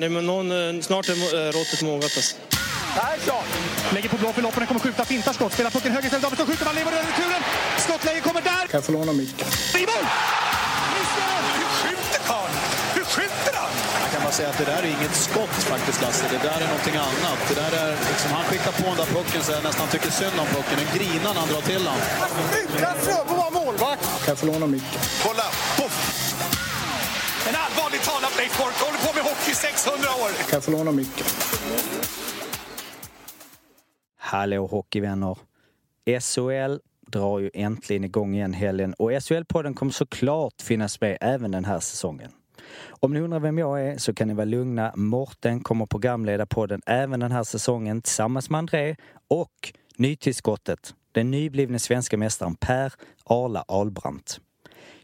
Nej, men någon, eh, snart är eh, råttet mogat alltså. Persson! Lägger på blå för loppen, kommer skjuta, fintar skott, spelar pucken höger istället, Davidsson skjuter, man lever över returen! Skottläge kommer där! Kan jag få låna micken? I mål! Hur skjuter karln? Hur skjuter han? Jag kan bara säga att det där är inget skott faktiskt, Lasse. Det där är någonting annat. Det där är, liksom, han skickar på den där pucken så jag nästan tycker synd om pucken. Den grinar när han drar till den. Utan Fröbo var målvakt! Kan jag få låna micken? Kolla! Poff! En allvarligt talad Blake Bork håller på med hockey 600 år! Kan jag få låna micken? Hallå hockeyvänner! SHL drar ju äntligen igång igen helgen och SHL-podden kommer såklart finnas med även den här säsongen. Om ni undrar vem jag är så kan ni vara lugna. Morten kommer programleda podden även den här säsongen tillsammans med André och nytillskottet, den nyblivne svenska mästaren Per Arla Albrandt.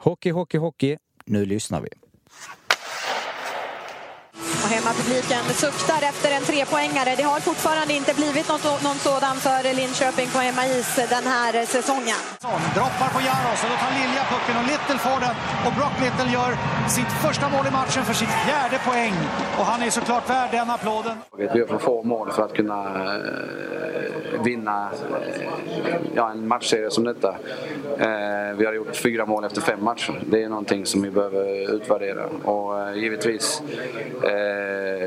Hockey, hockey, hockey. Nu lyssnar vi. Och hemmapubliken suktar efter en trepoängare. Det har fortfarande inte blivit något, någon sådan för Linköping på hemmais den här säsongen. Droppar på Jaros och då tar Lilja pucken och Little får den. Och Brock Little gör sitt första mål i matchen för sitt fjärde poäng. Och han är såklart värd den applåden. Vi har för få mål för att kunna eh, vinna eh, ja, en matchserie som detta. Eh, vi har gjort fyra mål efter fem matcher. Det är någonting som vi behöver utvärdera. Och eh, givetvis,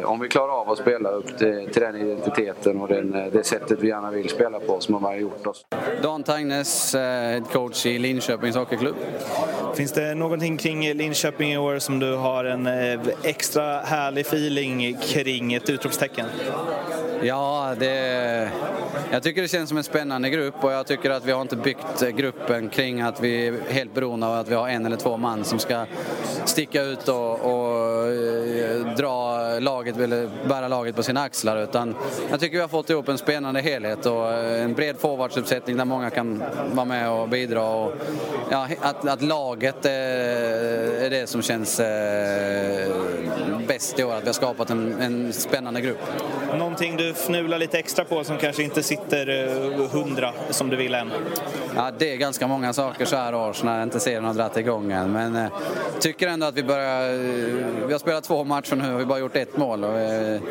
om vi klarar av att spela upp till, till den identiteten och den, det sättet vi gärna vill spela på som har gjort oss. Dan Tagnes, head coach i Linköpings Hockeyklubb. Finns det någonting kring Linköping i år som du har en extra härlig feeling kring, ett utropstecken? Ja, det, jag tycker det känns som en spännande grupp och jag tycker att vi har inte byggt gruppen kring att vi är helt beroende av att vi har en eller två man som ska sticka ut och, och eh, dra laget, eller bära laget på sina axlar. Utan jag tycker vi har fått ihop en spännande helhet och eh, en bred forwardsuppsättning där många kan vara med och bidra. Och, ja, att, att laget är, är det som känns eh, bäst i år, att vi har skapat en, en spännande grupp. Någonting du fnular lite extra på som kanske inte sitter eh, hundra som du vill än? Ja, det är ganska många saker så här års när inte serien har dragit igång än. Men eh, tycker ändå att vi börjar... Eh, vi har spelat två matcher nu och vi bara gjort ett mål. Och, eh,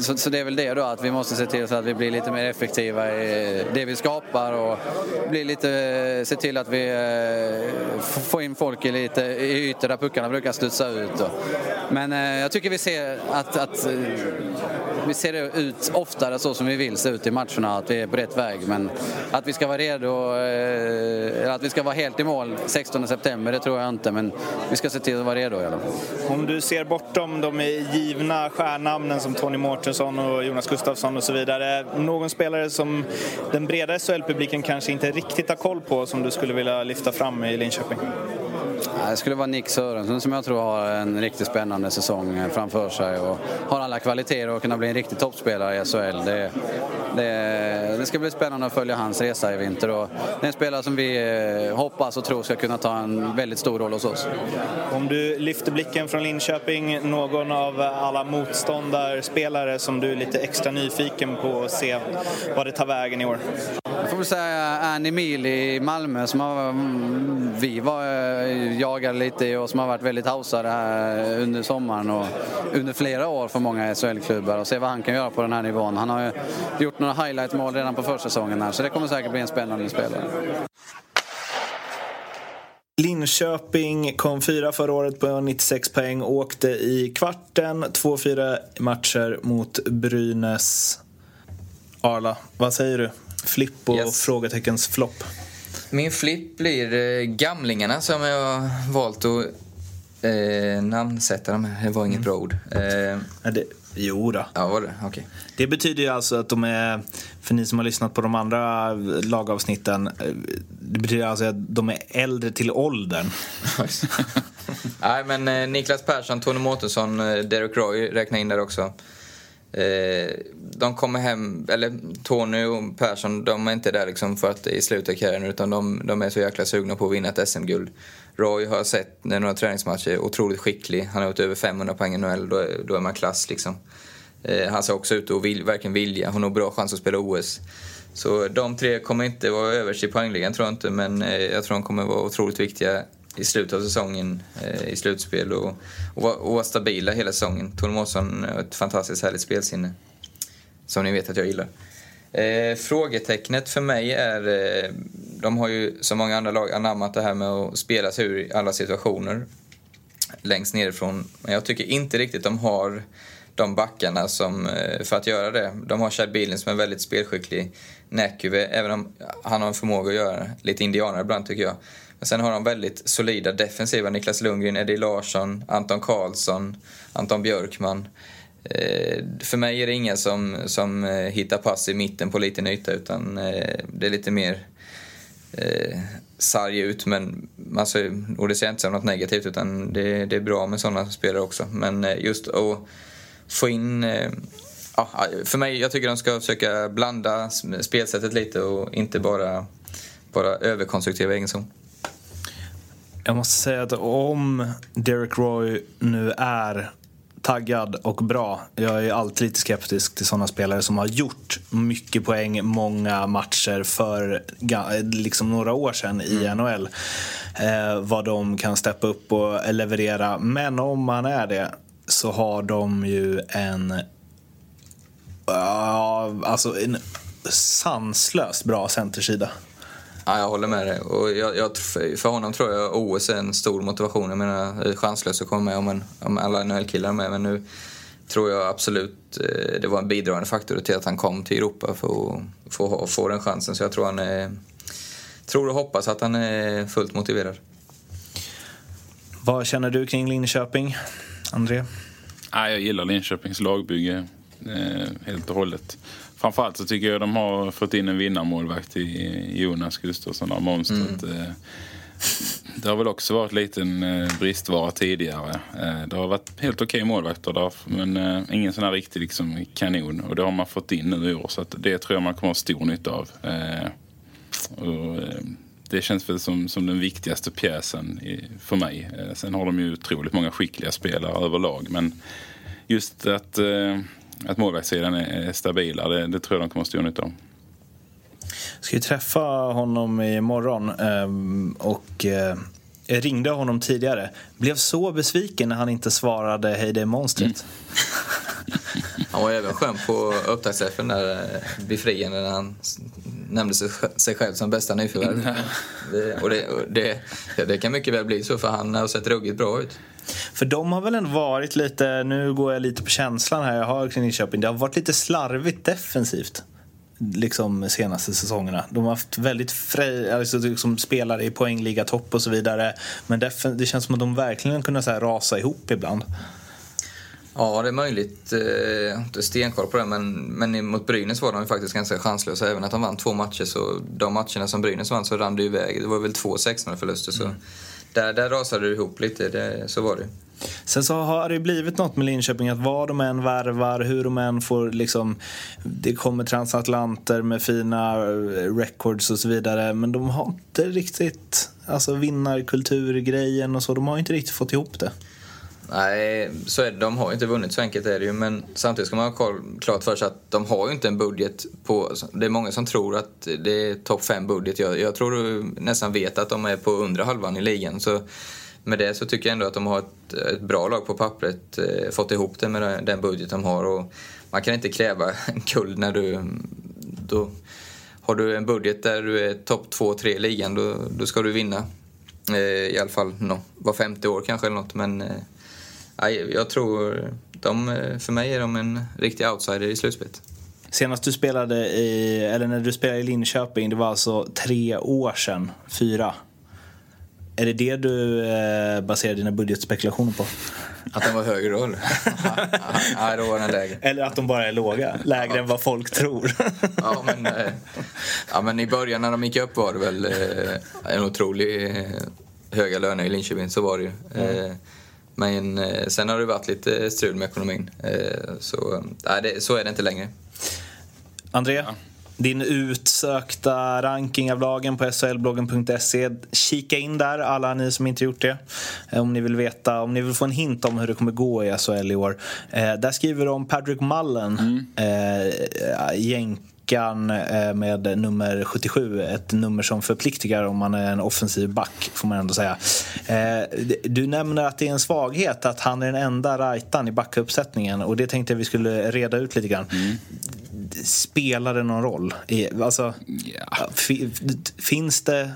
så, så, det är väl det då, att vi måste se till så att vi blir lite mer effektiva i det vi skapar och blir lite, se till att vi eh, får in folk i, lite, i ytor där puckarna brukar studsa ut. Och. Men eh, jag tycker vi ser att, att eh, vi ser det ut oftare så som vi vill se ut i matcherna, att vi är på rätt väg. Men att vi ska vara redo, eh, att vi ska vara helt i mål 16 september, det tror jag inte. Men vi ska se till att vara redo i alla fall. Om du ser bortom de givna stjärnnamnen som Tony Mårtensson och Jonas Gustafsson och så vidare. Någon spelare som den breda SHL-publiken kanske inte riktigt har koll på som du skulle vilja lyfta fram i Linköping? Det skulle vara Nick Sörensen som jag tror har en riktigt spännande säsong framför sig och har alla kvaliteter att kunna bli en riktig toppspelare i SHL. Det, det, det, ska bli spännande att följa hans resa i vinter och det är en spelare som vi eh, hoppas och tror ska kunna ta en väldigt stor roll hos oss. Om du lyfter blicken från Linköping, någon av alla motståndarspelare som du är lite extra nyfiken på att se vad det tar vägen i år? Jag får väl säga Annie Mil i Malmö som har, vi var jagade lite i och som har varit väldigt hausade här under sommaren och under flera år för många SHL-klubbar och se vad han kan göra på den här nivån. Han har gjort några highlight-mål redan på försäsongen här så det kommer säkert bli en spännande spelare. Linköping kom fyra förra året på 96 poäng. Åkte i kvarten, 2-4 matcher mot Brynäs. Arla, vad säger du? Flipp och Yes. frågeteckens flopp. Min flipp blir eh, Gamlingarna som jag valt att eh, namnsätta dem. Det var inget bra ord. Eh, det, jo då. ja, var det? Okej. Det betyder ju alltså att de är, för ni som har lyssnat på de andra lagavsnitten, eh, det betyder alltså att de är äldre till åldern. Nej, men eh, Niklas Persson, Tony Mårtensson, eh, Derek Roy räknar in där också. Eh, de kommer hem, eller Tony och Persson, de är inte där liksom för att det är i slutet av karriären utan de, de är så jäkla sugna på att vinna ett SM-guld. Roy har jag sett i några träningsmatcher, otroligt skicklig. Han har gjort över 500 poäng i NHL, då är, då är man klass liksom. Eh, han ser också ut att vill, verkligen vilja, har nog bra chans att spela OS. Så de tre kommer inte vara överst i poängligan tror jag inte, men eh, jag tror de kommer vara otroligt viktiga i slutet av säsongen eh, i slutspel och, och, vara, och var stabila hela säsongen. Tony Månsson har eh, ett fantastiskt härligt spelsinne som ni vet att jag gillar. Eh, frågetecknet för mig är, eh, de har ju som många andra lag anammat det här med att spela sig ur i alla situationer längst nerifrån. Men jag tycker inte riktigt de har de backarna som, eh, för att göra det. De har Chad Billings som är väldigt spelskicklig. Näkyve, även om han har en förmåga att göra lite indianare ibland tycker jag. Men sen har de väldigt solida defensiva. Niklas Lundgren, Eddie Larsson, Anton Karlsson, Anton Björkman. Eh, för mig är det ingen som, som eh, hittar pass i mitten på liten yta utan eh, det är lite mer eh, sarg ut. Men, alltså, och det ser jag inte som något negativt utan det, det är bra med sådana spelare också. Men just att få in... Ja, för mig, jag tycker de ska försöka blanda spelsättet lite och inte bara, bara överkonstruktiva egen zon. Jag måste säga att om Derek Roy nu är taggad och bra. Jag är alltid lite skeptisk till sådana spelare som har gjort mycket poäng många matcher för liksom några år sedan i NHL. Eh, vad de kan steppa upp och leverera. Men om man är det så har de ju en Ja, alltså en sanslöst bra centersida. Ja, jag håller med dig. Och jag, jag, för honom tror jag OS är en stor motivation. Jag menar, det är chanslöst att komma med om, en, om alla NHL-killar är med. Men nu tror jag absolut eh, det var en bidragande faktor till att han kom till Europa för att få, få den chansen. Så jag tror han är, tror och hoppas att han är fullt motiverad. Vad känner du kring Linköping, André? Ja, jag gillar Linköpings lagbygge eh, helt och hållet. Framförallt så tycker jag de har fått in en vinnarmålvakt i Jonas Gustafsson av monstret. Eh, det har väl också varit lite en eh, bristvara tidigare. Eh, det har varit helt okej målvakter där men ingen sån här riktig liksom, kanon. Och det har man fått in nu i år så det tror jag man kommer ha stor nytta av. Och, det känns väl som, som den viktigaste pjäsen för mig. Sen har de ju otroligt många skickliga spelare överlag men just att, att målvaktssidan är, är stabila, det, det tror jag de kommer ha stor nytta av. ska ju träffa honom imorgon ehm, och eh, jag ringde honom tidigare. Blev så besviken när han inte svarade Hej det är monstret. Han var även skön på upptaktsträffen där, eh, befriande, när han nämnde sig, själv som bästa nyförvärv. Det, och det, och det, det kan mycket väl bli så, för han har sett ruggigt bra ut. För de har väl ändå varit lite, nu går jag lite på känslan här jag har kring Linköping, det har varit lite slarvigt defensivt. Liksom senaste säsongerna. De har haft väldigt fri, alltså liksom spelare i poängliga topp och så vidare. Men det känns som att de verkligen kunde så här rasa ihop ibland. Ja, det är möjligt. Eh, Jag har inte stenkoll på det, men, men mot Brynäs var de ju faktiskt ganska chanslösa. Även att de vann två matcher, så de matcherna som Brynäs vann så rann det iväg. Det var väl två 16 förluster så där, där rasade det ihop lite. Det, så var det. Sen så har det blivit något med Linköping att vad de än värvar, hur de än får liksom... Det kommer transatlanter med fina eh, records och så vidare. Men de har inte riktigt, alltså vinnarkulturgrejen och så, de har inte riktigt fått ihop det. Nej, så är det. De har ju inte vunnit, så enkelt är det ju. Men samtidigt ska man ha klart för sig att de har ju inte en budget på... Alltså, det är många som tror att det är topp 5-budget. Jag, jag tror du nästan vet att de är på undre halvan i ligan. Så med det så tycker jag ändå att de har ett, ett bra lag på pappret. Eh, fått ihop det med den- budget de har. Och man kan inte kräva guld när du... Då, har du en budget där du är topp två, tre i ligan, då, då ska du vinna. Eh, I alla fall no, var femte år kanske eller något. Men eh, jag tror, de, för mig är de en riktig outsider i slutspelet. Senast du spelade i, eller när du spelade i Linköping, det var alltså tre år sedan, fyra. Är det det du eh, baserar dina budgetspekulationer på? Att den var högre då eller? Nej, då var den lägre. Eller att de bara är låga, lägre ja. än vad folk tror. ja, men, eh, ja, men i början när de gick upp var det väl eh, en otrolig eh, höga löner i Linköping, så var det ju. Mm. Men sen har det varit lite strul med ekonomin. Så, nej, det, så är det inte längre. André? Ja din utsökta ranking av lagen på SHLbloggen.se. Kika in där, alla ni som inte gjort det. Eh, om ni vill veta, om ni vill få en hint om hur det kommer gå i SHL i år. Eh, där skriver de om Patrick Mullen, mm. eh, jänkan eh, med nummer 77. Ett nummer som förpliktigar om man är en offensiv back, får man ändå säga. Eh, du nämner att det är en svaghet att han är den enda rightaren i backuppsättningen och det tänkte jag vi skulle reda ut lite grann. Mm spelar det någon roll? Alltså, yeah. Finns det...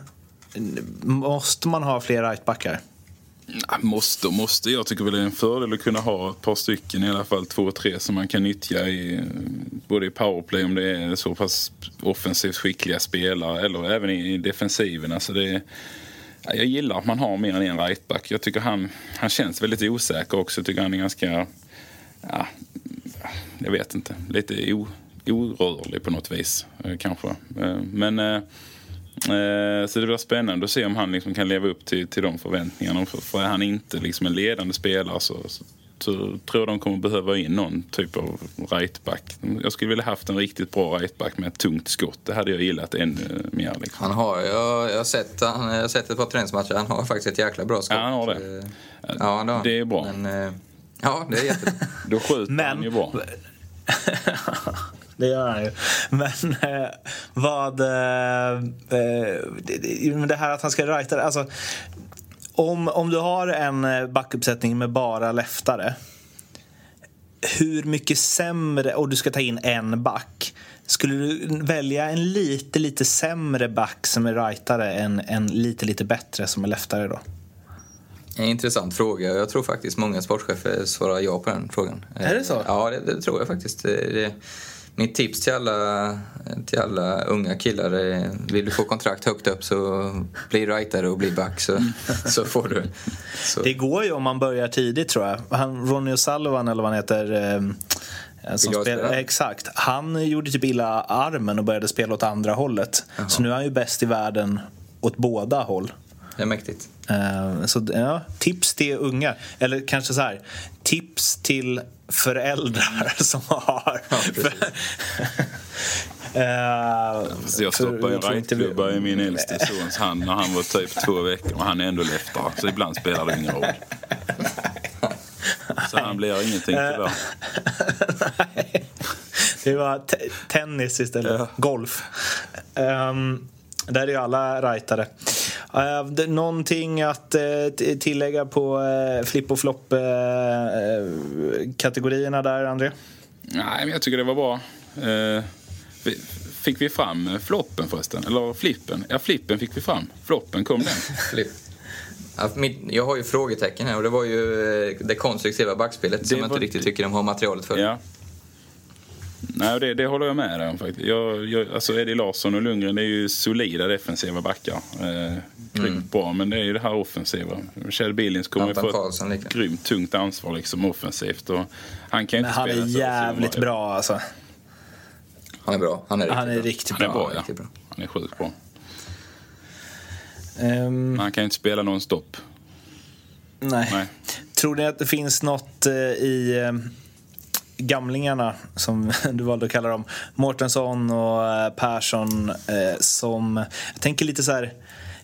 Måste man ha fler rightbackar? Måste och måste. Jag tycker väl det är en fördel att kunna ha ett par stycken, i alla fall två, tre som man kan nyttja i både i powerplay om det är så pass offensivt skickliga spelare eller även i defensiven. Alltså det, jag gillar att man har mer än en rightback. Jag tycker han, han känns väldigt osäker också. Jag tycker han är ganska, ja, jag vet inte, lite o, orörlig på något vis eh, kanske. Eh, men eh, så det blir spännande att se om han liksom kan leva upp till, till de förväntningarna. För, är han inte liksom en ledande spelare så, så, så tror jag de kommer behöva in någon typ av rightback. Jag skulle vilja haft en riktigt bra rightback med ett tungt skott. Det hade jag gillat ännu mer. Liksom. Han har, jag, jag, har sett, han, jag har sett ett par träningsmatcher. Han har faktiskt ett jäkla bra skott. Ja, han har det. Ja, det, det är bra. Men, ja, det är jättebra. Då skjuter men, han ju bra. det gör han ju. Men eh, vad... Eh, eh, det här att han ska writa... Alltså, om, om du har en eh, backuppsättning med bara leftare hur mycket sämre, och du ska ta in en back skulle du välja en lite, lite sämre back som är rightare än en lite, lite bättre som är leftare då? En intressant fråga. Jag tror faktiskt många sportchefer svarar ja på den frågan. Är det så? Ja, det, det tror jag faktiskt. Det, mitt tips till alla, till alla unga killar är vill du få kontrakt högt upp så bli rightare och bli back så, så får du. Så. Det går ju om man börjar tidigt tror jag. Han, Ronny O'Sullivan eller vad han heter eh, som spelar, exakt. Han gjorde typ illa armen och började spela åt andra hållet. Jaha. Så nu är han ju bäst i världen åt båda håll. Det är mäktigt. Uh, så ja, tips till unga. Eller kanske så här. Tips till föräldrar som har... Ja, Uh, jag stoppade en rightklubba i min äldste sons hand när han var typ två veckor och han är ändå leftare. Så ibland spelar det ingen roll. Så han blir ingenting tyvärr. Nej. Det var tennis istället. Ja. Golf. Um, där är ju alla rightare. Uh, någonting att uh, tillägga på uh, flipp och flopp-kategorierna där, André? Nej, men jag tycker det var bra. Fick vi fram floppen förresten? Eller flippen? Ja, flippen fick vi fram. Floppen, kom den? Jag har ju frågetecken här och det var ju det konstruktiva backspelet som jag inte riktigt tycker de har materialet för. Ja, Nej, det, det håller jag med dig om faktiskt. Jag, jag, alltså Eddie Larsson och Lundgren det är ju solida defensiva backar. Eh, grymt mm. bra, men det är ju det här offensiva. Kjell Billings kommer ju få ett grymt tungt ansvar liksom offensivt. Och han kan men han är jävligt bra alltså. Han är bra. Han är riktigt, han är riktigt bra. Han är, bra, ja. bra. Han är sjukt bra. Um, han kan ju inte spela någon-stopp. Nej. nej. Tror ni att det finns något eh, i eh, gamlingarna, som du valde att kalla dem, Mårtensson och eh, Persson, eh, som... Jag tänker lite så här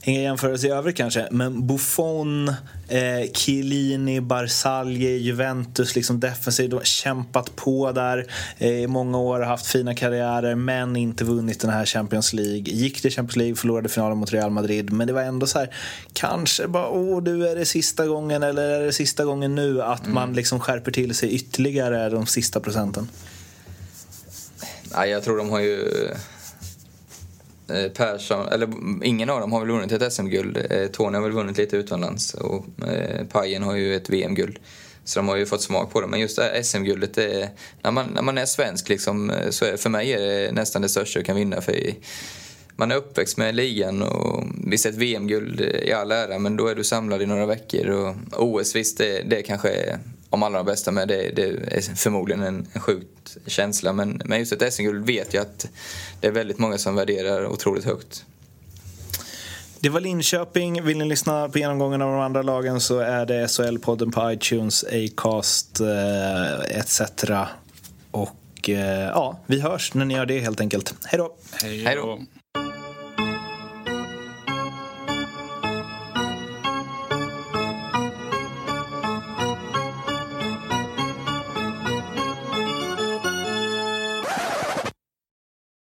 inga jämförelser i övrigt kanske, men Buffon, eh, Chiellini, Barzagli, Juventus, liksom defensivt, de har kämpat på där eh, i många år, haft fina karriärer, men inte vunnit den här Champions League. Gick till Champions League, förlorade finalen mot Real Madrid, men det var ändå så här, kanske bara, åh, du är det sista gången, eller är det sista gången nu, att mm. man liksom skärper till sig ytterligare de sista procenten? Nej, jag tror de har ju Eh, Persson, eller mm, ingen av dem har väl vunnit ett SM-guld. Eh, Tony har väl vunnit lite utomlands och eh, Pajen har ju ett VM-guld. Så de har ju fått smak på det. Men just det här SM-guldet, det, när, man, när man är svensk liksom, så är, för mig är det nästan det största du kan vinna. För man är uppväxt med ligan och visst ett VM-guld i all ära men då är du samlad i några veckor. Och OS visst, det, det kanske är om allra bästa med det, det är förmodligen en, en sjukt känsla. Men, men just ett SM-guld vet jag att det är väldigt många som värderar otroligt högt. Det var Linköping. Vill ni lyssna på genomgången av de andra lagen så är det SHL-podden på iTunes, Acast eh, etc. Och eh, ja, vi hörs när ni gör det helt enkelt. Hej då! Hej då!